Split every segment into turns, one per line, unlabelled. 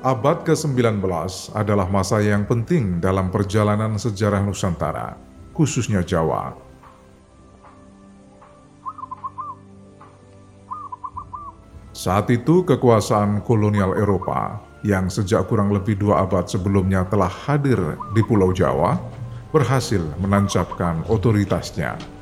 Abad ke-19 adalah masa yang penting dalam perjalanan sejarah Nusantara, khususnya Jawa. Saat itu kekuasaan kolonial Eropa yang sejak kurang lebih dua abad sebelumnya telah hadir di Pulau Jawa berhasil menancapkan otoritasnya.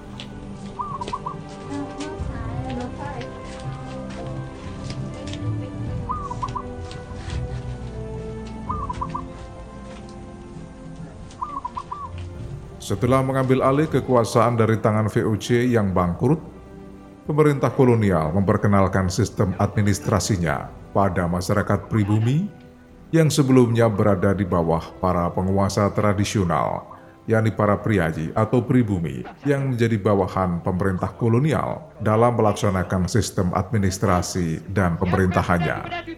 Setelah mengambil alih kekuasaan dari tangan VOC yang bangkrut, pemerintah kolonial memperkenalkan sistem administrasinya pada masyarakat pribumi yang sebelumnya berada di bawah para penguasa tradisional, yakni para priayi atau pribumi yang menjadi bawahan pemerintah kolonial dalam melaksanakan sistem administrasi dan pemerintahannya.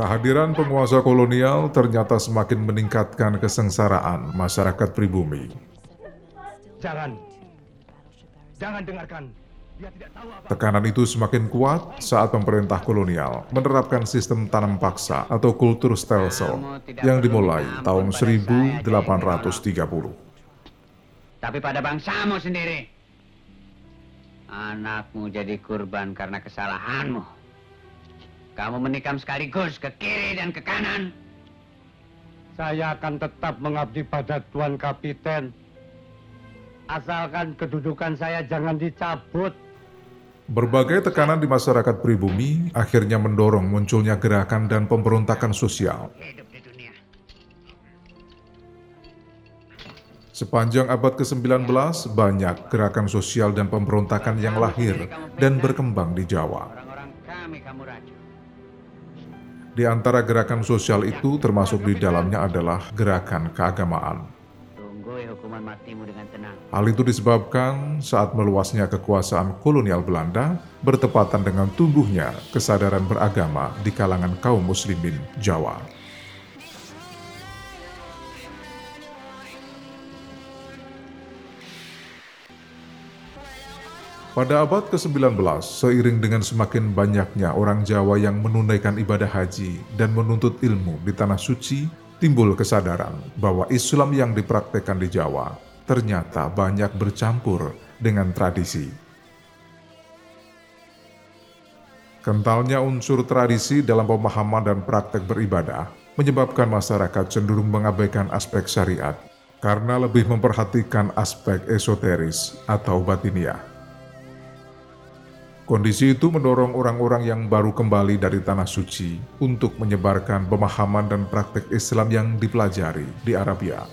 Kehadiran penguasa kolonial ternyata semakin meningkatkan kesengsaraan masyarakat pribumi. Jangan, jangan dengarkan. Tekanan itu semakin kuat saat pemerintah kolonial menerapkan sistem tanam paksa atau kultur stelsel yang dimulai tahun 1830.
Tapi pada bangsamu sendiri, anakmu jadi kurban karena kesalahanmu. Kamu menikam sekaligus ke kiri dan ke kanan.
Saya akan tetap mengabdi pada Tuan Kapiten. Asalkan kedudukan saya jangan dicabut.
Berbagai tekanan di masyarakat pribumi akhirnya mendorong munculnya gerakan dan pemberontakan sosial. Sepanjang abad ke-19, banyak gerakan sosial dan pemberontakan yang lahir dan berkembang di Jawa. Di antara gerakan sosial itu termasuk di dalamnya adalah gerakan keagamaan. Hal itu disebabkan saat meluasnya kekuasaan kolonial Belanda bertepatan dengan tumbuhnya kesadaran beragama di kalangan kaum muslimin Jawa. Pada abad ke-19, seiring dengan semakin banyaknya orang Jawa yang menunaikan ibadah haji dan menuntut ilmu di Tanah Suci, timbul kesadaran bahwa Islam yang dipraktekkan di Jawa ternyata banyak bercampur dengan tradisi. Kentalnya unsur tradisi dalam pemahaman dan praktek beribadah menyebabkan masyarakat cenderung mengabaikan aspek syariat karena lebih memperhatikan aspek esoteris atau batiniah. Kondisi itu mendorong orang-orang yang baru kembali dari tanah suci untuk menyebarkan pemahaman dan praktek Islam yang dipelajari di Arabia.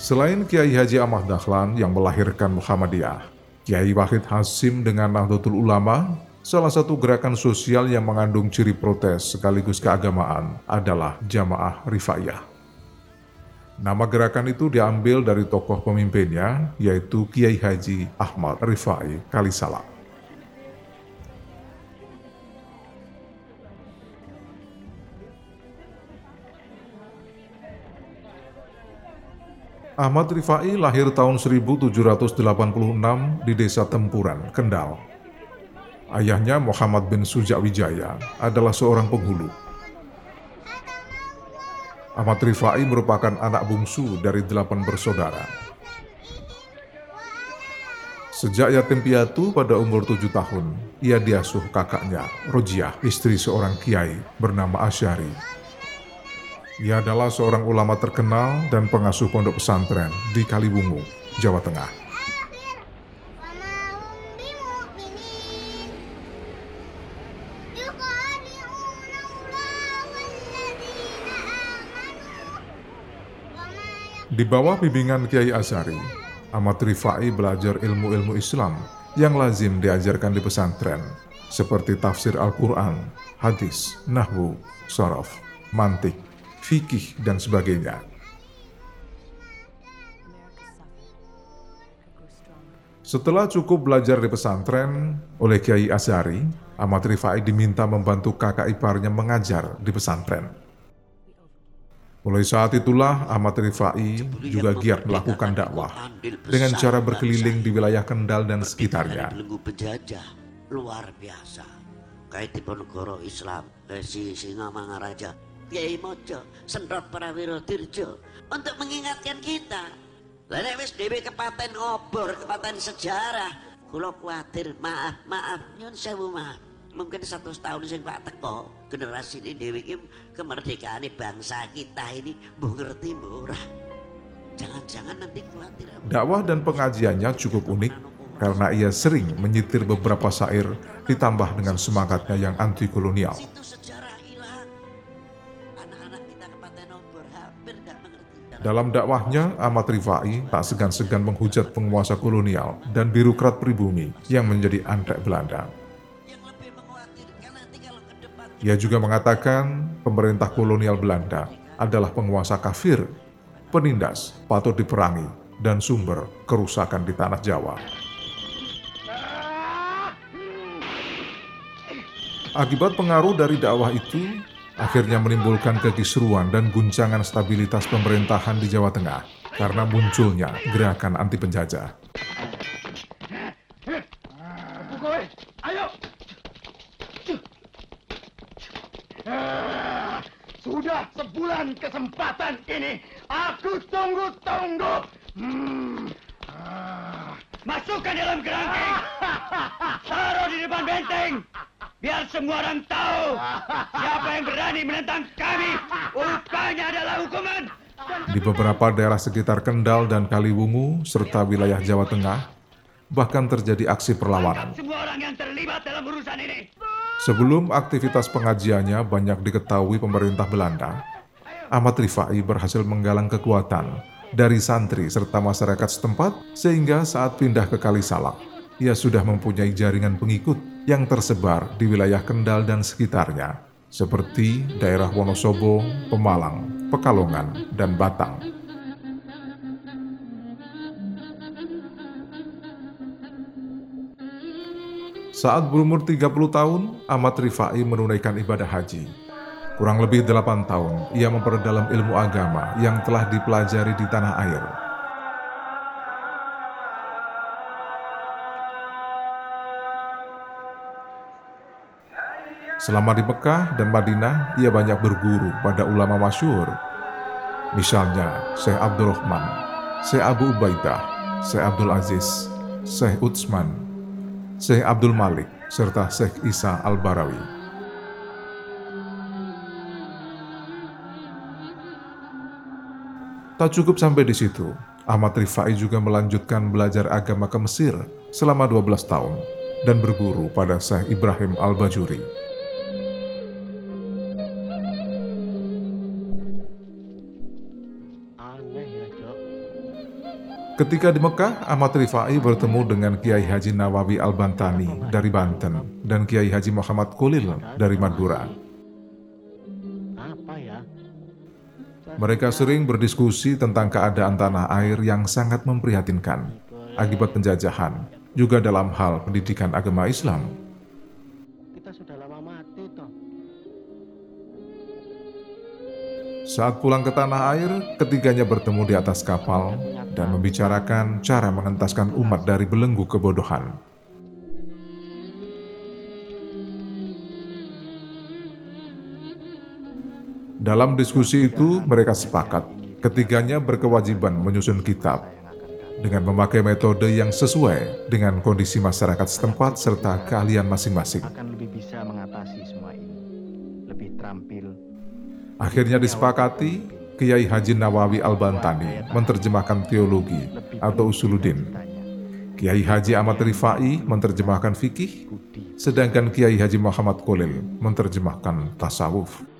Selain Kiai Haji Ahmad Dahlan yang melahirkan Muhammadiyah, Kiai Wahid Hasim dengan Nahdlatul Ulama, salah satu gerakan sosial yang mengandung ciri protes sekaligus keagamaan adalah Jamaah Rifaiyah. Nama gerakan itu diambil dari tokoh pemimpinnya, yaitu Kiai Haji Ahmad Rifai Kalisala. Ahmad Rifai lahir tahun 1786 di desa Tempuran, Kendal. Ayahnya Muhammad bin Sujak Wijaya adalah seorang penghulu Ahmad Rifai merupakan anak bungsu dari delapan bersaudara. Sejak yatim piatu pada umur tujuh tahun, ia diasuh kakaknya, Rojiah, istri seorang kiai bernama Asyari. Ia adalah seorang ulama terkenal dan pengasuh pondok pesantren di Kaliwungu, Jawa Tengah. Di bawah bimbingan Kiai Azhari, Ahmad Rifai belajar ilmu-ilmu Islam yang lazim diajarkan di pesantren, seperti tafsir Al-Quran, hadis, nahwu, sorof, mantik, fikih, dan sebagainya. Setelah cukup belajar di pesantren oleh Kiai Azhari, Ahmad Rifai diminta membantu kakak iparnya mengajar di pesantren. Mulai saat itulah Ahmad Rifai juga giat melakukan dakwah dengan cara berkeliling di wilayah Kendal dan sekitarnya.
Luar biasa. Kait Diponegoro Islam, si Singa Mangaraja, Kiai Mojo, Sendrot Prawiro Dirjo untuk mengingatkan kita. Lalu wis dewe kepaten obor, kepaten sejarah. Kulo kuatir, maaf, maaf, nyun sewu maaf. Mungkin satu tahun sing Pak teko, generasi ini dewi ini kemerdekaan bangsa kita ini bu ngerti bu. Jangan-jangan nanti khawatir.
Dakwah dan pengajiannya cukup unik karena ia sering menyitir beberapa syair ditambah dengan semangatnya yang anti kolonial. Dalam dakwahnya, Ahmad Rifai tak segan-segan menghujat penguasa kolonial dan birokrat pribumi yang menjadi antek Belanda. Ia juga mengatakan pemerintah kolonial Belanda adalah penguasa kafir, penindas, patut diperangi, dan sumber kerusakan di tanah Jawa. Akibat pengaruh dari dakwah itu, akhirnya menimbulkan kekisruan dan guncangan stabilitas pemerintahan di Jawa Tengah karena munculnya gerakan anti penjajah.
Sebulan kesempatan ini aku tunggu-tunggu. Hmm. Ah. Masukkan dalam kerangkeng. Taruh di depan benteng. Biar semua orang tahu siapa yang berani menentang kami. Upahnya adalah hukuman.
Di beberapa daerah sekitar Kendal dan Kaliwungu, serta wilayah Jawa Tengah, bahkan terjadi aksi perlawanan.
Semua orang yang terlibat dalam urusan ini.
Sebelum aktivitas pengajiannya banyak diketahui pemerintah Belanda, Ahmad Rifai berhasil menggalang kekuatan dari santri serta masyarakat setempat sehingga saat pindah ke Kalisalak, ia sudah mempunyai jaringan pengikut yang tersebar di wilayah Kendal dan sekitarnya, seperti daerah Wonosobo, Pemalang, Pekalongan, dan Batang. Saat berumur 30 tahun, Ahmad Rifai menunaikan ibadah haji. Kurang lebih 8 tahun, ia memperdalam ilmu agama yang telah dipelajari di tanah air. Selama di Mekah dan Madinah, ia banyak berguru pada ulama masyhur. Misalnya Syekh Abdul Rahman, Syekh Abu Ubaidah, Syekh Abdul Aziz, Syekh Utsman, Syekh Abdul Malik, serta Syekh Isa Al-Barawi. Tak cukup sampai di situ, Ahmad Rifai juga melanjutkan belajar agama ke Mesir selama 12 tahun dan berguru pada Syekh Ibrahim Al-Bajuri.
Ya.
Ketika di Mekah, Ahmad Rifai bertemu dengan Kiai Haji Nawawi Al-Bantani dari Banten dan Kiai Haji Muhammad Kolil dari Madura. Mereka sering berdiskusi tentang keadaan tanah air yang sangat memprihatinkan akibat penjajahan, juga dalam hal pendidikan agama Islam.
Kita sudah lama mati toh.
Saat pulang ke tanah air, ketiganya bertemu di atas kapal dan membicarakan cara mengentaskan umat dari belenggu kebodohan. Dalam diskusi itu, mereka sepakat ketiganya berkewajiban menyusun kitab dengan memakai metode yang sesuai dengan kondisi masyarakat setempat serta keahlian masing-masing. Akhirnya disepakati, Kiai Haji Nawawi Al-Bantani menerjemahkan teologi atau usuluddin. Kiai Haji Ahmad Rifai menerjemahkan fikih, sedangkan Kiai Haji Muhammad Kolil menerjemahkan tasawuf.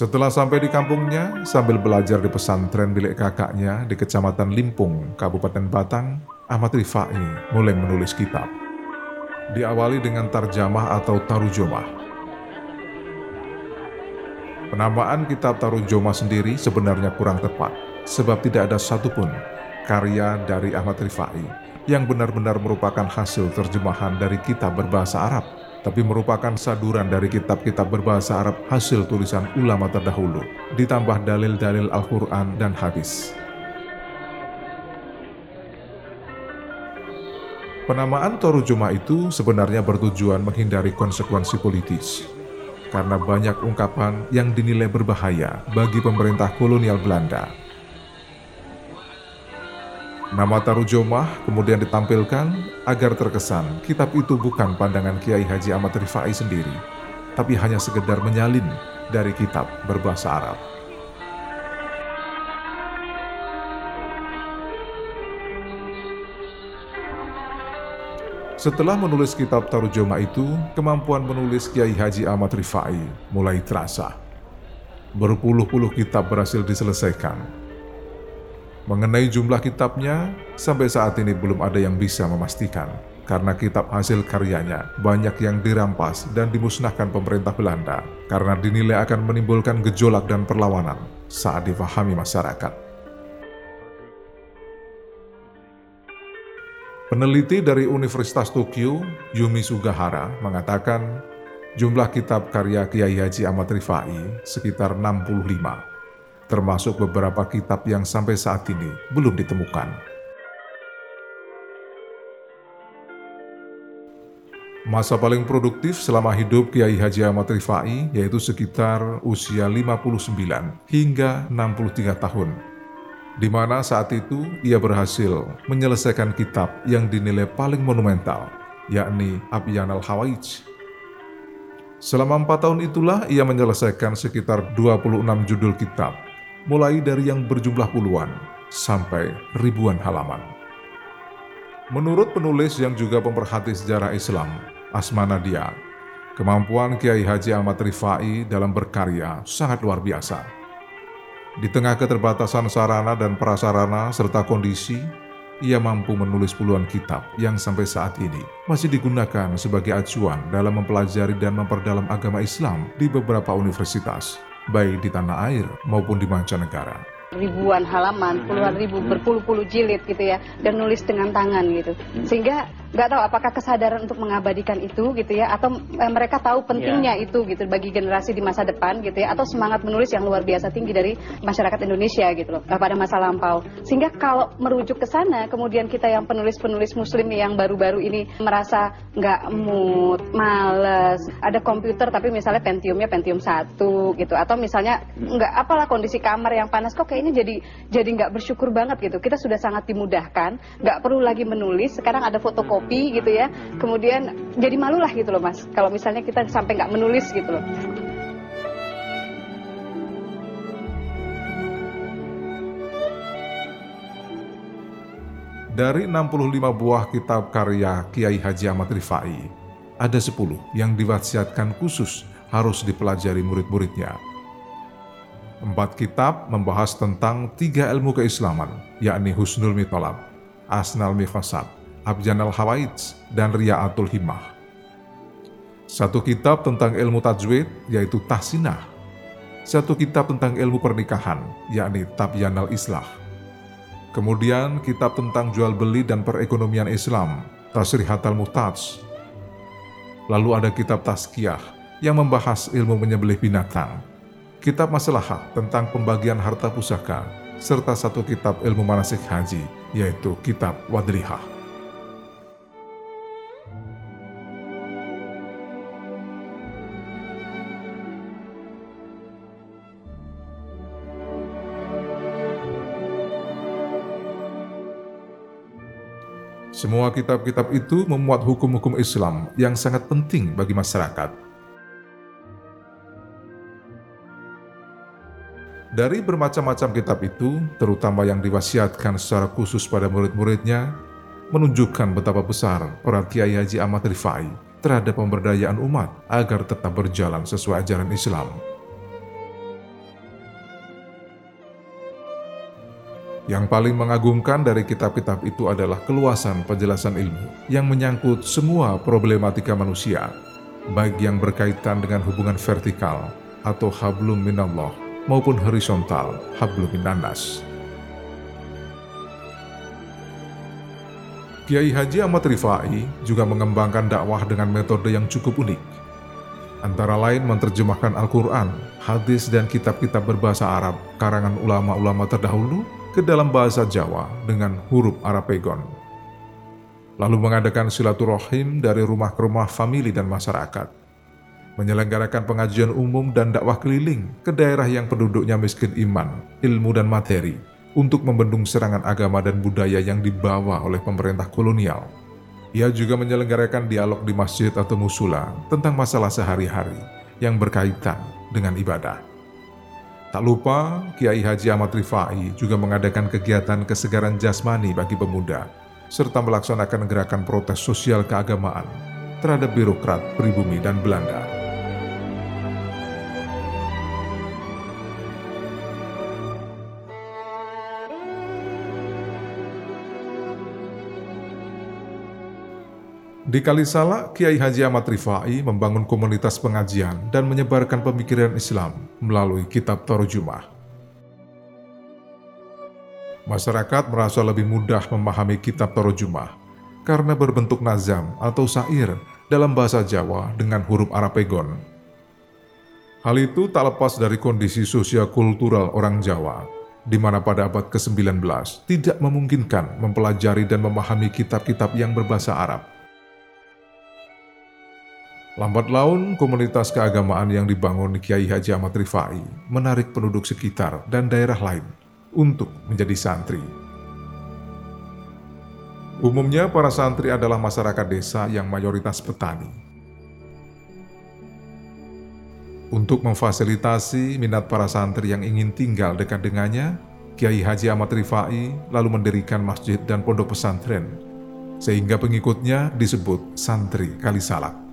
Setelah sampai di kampungnya, sambil belajar di pesantren milik kakaknya di Kecamatan Limpung, Kabupaten Batang, Ahmad Rifai mulai menulis kitab. Diawali dengan tarjamah atau tarujomah. Penamaan kitab tarujomah sendiri sebenarnya kurang tepat, sebab tidak ada satupun karya dari Ahmad Rifai yang benar-benar merupakan hasil terjemahan dari kitab berbahasa Arab tapi merupakan saduran dari kitab-kitab berbahasa Arab hasil tulisan ulama terdahulu, ditambah dalil-dalil Al-Quran dan hadis. Penamaan Torujuma itu sebenarnya bertujuan menghindari konsekuensi politis, karena banyak ungkapan yang dinilai berbahaya bagi pemerintah kolonial Belanda Nama Tarujomah kemudian ditampilkan agar terkesan kitab itu bukan pandangan Kiai Haji Ahmad Rifai sendiri, tapi hanya sekedar menyalin dari kitab berbahasa Arab. Setelah menulis kitab Tarujoma itu, kemampuan menulis Kiai Haji Ahmad Rifai mulai terasa. Berpuluh-puluh kitab berhasil diselesaikan, Mengenai jumlah kitabnya, sampai saat ini belum ada yang bisa memastikan, karena kitab hasil karyanya banyak yang dirampas dan dimusnahkan pemerintah Belanda. Karena dinilai akan menimbulkan gejolak dan perlawanan saat difahami masyarakat. Peneliti dari Universitas Tokyo, Yumi Sugahara, mengatakan jumlah kitab karya Kiai Haji Ahmad Rifai sekitar 65 termasuk beberapa kitab yang sampai saat ini belum ditemukan. Masa paling produktif selama hidup Kiai Haji Ahmad Rifai yaitu sekitar usia 59 hingga 63 tahun, di mana saat itu ia berhasil menyelesaikan kitab yang dinilai paling monumental, yakni Abyan al-Hawaij. Selama empat tahun itulah ia menyelesaikan sekitar 26 judul kitab mulai dari yang berjumlah puluhan sampai ribuan halaman. Menurut penulis yang juga pemerhati sejarah Islam, Asma Nadia, kemampuan Kiai Haji Ahmad Rifai dalam berkarya sangat luar biasa. Di tengah keterbatasan sarana dan prasarana serta kondisi, ia mampu menulis puluhan kitab yang sampai saat ini masih digunakan sebagai acuan dalam mempelajari dan memperdalam agama Islam di beberapa universitas baik di tanah air maupun di mancanegara
ribuan halaman, puluhan ribu, berpuluh-puluh jilid gitu ya, dan nulis dengan tangan gitu. Sehingga nggak tahu apakah kesadaran untuk mengabadikan itu gitu ya atau eh, mereka tahu pentingnya yeah. itu gitu bagi generasi di masa depan gitu ya atau semangat menulis yang luar biasa tinggi dari masyarakat Indonesia gitu loh pada masa lampau sehingga kalau merujuk ke sana kemudian kita yang penulis-penulis muslim yang baru-baru ini merasa nggak mood males ada komputer tapi misalnya Pentiumnya Pentium satu gitu atau misalnya nggak apalah kondisi kamar yang panas kok kayaknya jadi jadi nggak bersyukur banget gitu kita sudah sangat dimudahkan nggak perlu lagi menulis sekarang ada fotokopi kopi gitu ya. Kemudian jadi malu lah gitu loh mas. Kalau misalnya kita sampai nggak menulis gitu loh.
Dari 65 buah kitab karya Kiai Haji Ahmad Rifai, ada 10 yang diwasiatkan khusus harus dipelajari murid-muridnya. Empat kitab membahas tentang tiga ilmu keislaman, yakni Husnul Mitolab, Asnal Mifasad, Abjan al-Hawaij, dan Riya'atul Himmah. Satu kitab tentang ilmu tajwid, yaitu Tahsinah. Satu kitab tentang ilmu pernikahan, yakni Tabyan al-Islah. Kemudian kitab tentang jual beli dan perekonomian Islam, Tasrihat al-Muhtaj. Lalu ada kitab Tazkiyah yang membahas ilmu menyembelih binatang. Kitab Maslahat tentang pembagian harta pusaka, serta satu kitab ilmu manasik haji, yaitu kitab Wadrihah. Semua kitab-kitab itu memuat hukum-hukum Islam yang sangat penting bagi masyarakat. Dari bermacam-macam kitab itu, terutama yang diwasiatkan secara khusus pada murid-muridnya, menunjukkan betapa besar peran Kiai Haji Ahmad Rifai terhadap pemberdayaan umat agar tetap berjalan sesuai ajaran Islam. Yang paling mengagumkan dari kitab-kitab itu adalah keluasan penjelasan ilmu yang menyangkut semua problematika manusia, baik yang berkaitan dengan hubungan vertikal atau hablum minallah maupun horizontal hablum minannas. Kiai Haji Ahmad Rifai juga mengembangkan dakwah dengan metode yang cukup unik. Antara lain menerjemahkan Al-Quran, hadis, dan kitab-kitab berbahasa Arab karangan ulama-ulama terdahulu ke dalam bahasa Jawa dengan huruf Arapegon. Lalu mengadakan silaturahim dari rumah ke rumah famili dan masyarakat. Menyelenggarakan pengajian umum dan dakwah keliling ke daerah yang penduduknya miskin iman, ilmu dan materi untuk membendung serangan agama dan budaya yang dibawa oleh pemerintah kolonial. Ia juga menyelenggarakan dialog di masjid atau musula tentang masalah sehari-hari yang berkaitan dengan ibadah. Tak lupa, Kiai Haji Ahmad Rifai juga mengadakan kegiatan kesegaran jasmani bagi pemuda, serta melaksanakan gerakan protes sosial keagamaan terhadap birokrat pribumi dan Belanda. Di Kalisala, Kiai Haji Ahmad Rifai membangun komunitas pengajian dan menyebarkan pemikiran Islam melalui kitab Tarjumah. Masyarakat merasa lebih mudah memahami kitab Tarjumah karena berbentuk nazam atau syair dalam bahasa Jawa dengan huruf Arapegon. Hal itu tak lepas dari kondisi sosial kultural orang Jawa, di mana pada abad ke-19 tidak memungkinkan mempelajari dan memahami kitab-kitab yang berbahasa Arab. Lambat laun, komunitas keagamaan yang dibangun Kiai Haji Ahmad Rifai menarik penduduk sekitar dan daerah lain untuk menjadi santri. Umumnya para santri adalah masyarakat desa yang mayoritas petani. Untuk memfasilitasi minat para santri yang ingin tinggal dekat dengannya, Kiai Haji Ahmad Rifai lalu mendirikan masjid dan pondok pesantren, sehingga pengikutnya disebut santri Kalisalak.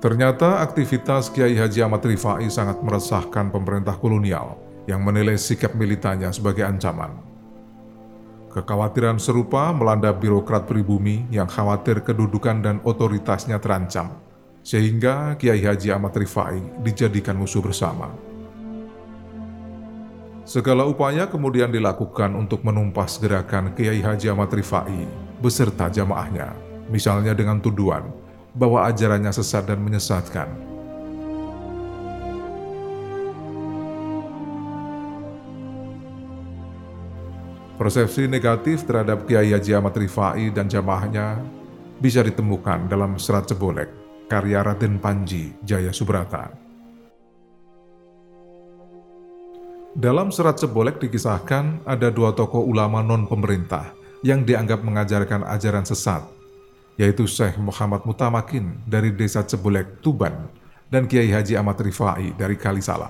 Ternyata aktivitas Kiai Haji Ahmad Rifai sangat meresahkan pemerintah kolonial yang menilai sikap militannya sebagai ancaman. Kekhawatiran serupa melanda birokrat pribumi yang khawatir kedudukan dan otoritasnya terancam, sehingga Kiai Haji Ahmad Rifai dijadikan musuh bersama. Segala upaya kemudian dilakukan untuk menumpas gerakan Kiai Haji Ahmad Rifai beserta jamaahnya, misalnya dengan tuduhan bahwa ajarannya sesat dan menyesatkan. Persepsi negatif terhadap Kiai Haji Ahmad Rifai dan jamaahnya bisa ditemukan dalam Serat Cebolek, karya Raden Panji Jaya Subrata. Dalam Serat Cebolek dikisahkan ada dua tokoh ulama non-pemerintah yang dianggap mengajarkan ajaran sesat yaitu Syekh Muhammad Mutamakin dari Desa Cebulek, Tuban, dan Kiai Haji Ahmad Rifai dari Kalisala.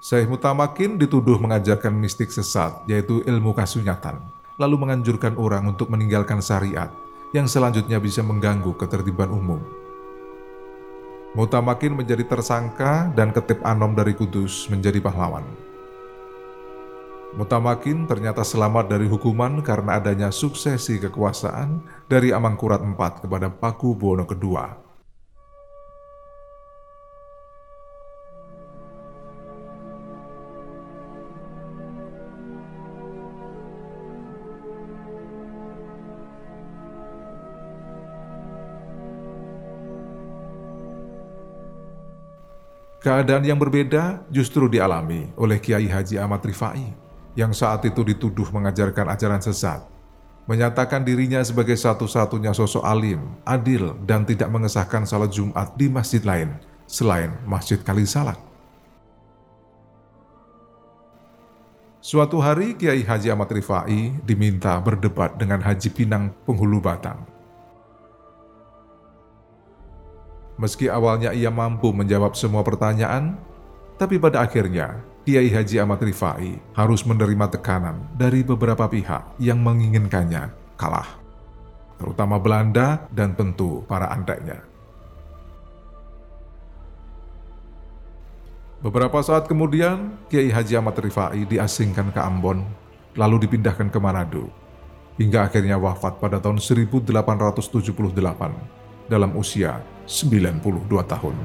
Syekh Mutamakin dituduh mengajarkan mistik sesat, yaitu ilmu kasunyatan, lalu menganjurkan orang untuk meninggalkan syariat yang selanjutnya bisa mengganggu ketertiban umum. Mutamakin menjadi tersangka dan ketip Anom dari Kudus menjadi pahlawan. Mutamakin ternyata selamat dari hukuman karena adanya suksesi kekuasaan dari Amangkurat IV kepada Paku Buwono II. Keadaan yang berbeda justru dialami oleh Kiai Haji Ahmad Rifai yang saat itu dituduh mengajarkan ajaran sesat, menyatakan dirinya sebagai satu-satunya sosok alim, adil, dan tidak mengesahkan salat Jumat di masjid lain selain Masjid Kalisalak. Suatu hari Kiai Haji Ahmad Rifai diminta berdebat dengan Haji Pinang penghulu Batang. Meski awalnya ia mampu menjawab semua pertanyaan, tapi pada akhirnya Kiai Haji Ahmad Rifai harus menerima tekanan dari beberapa pihak yang menginginkannya kalah, terutama Belanda dan tentu para andeknya. Beberapa saat kemudian, Kiai Haji Ahmad Rifai diasingkan ke Ambon, lalu dipindahkan ke Manado, hingga akhirnya wafat pada tahun 1878 dalam usia 92 tahun.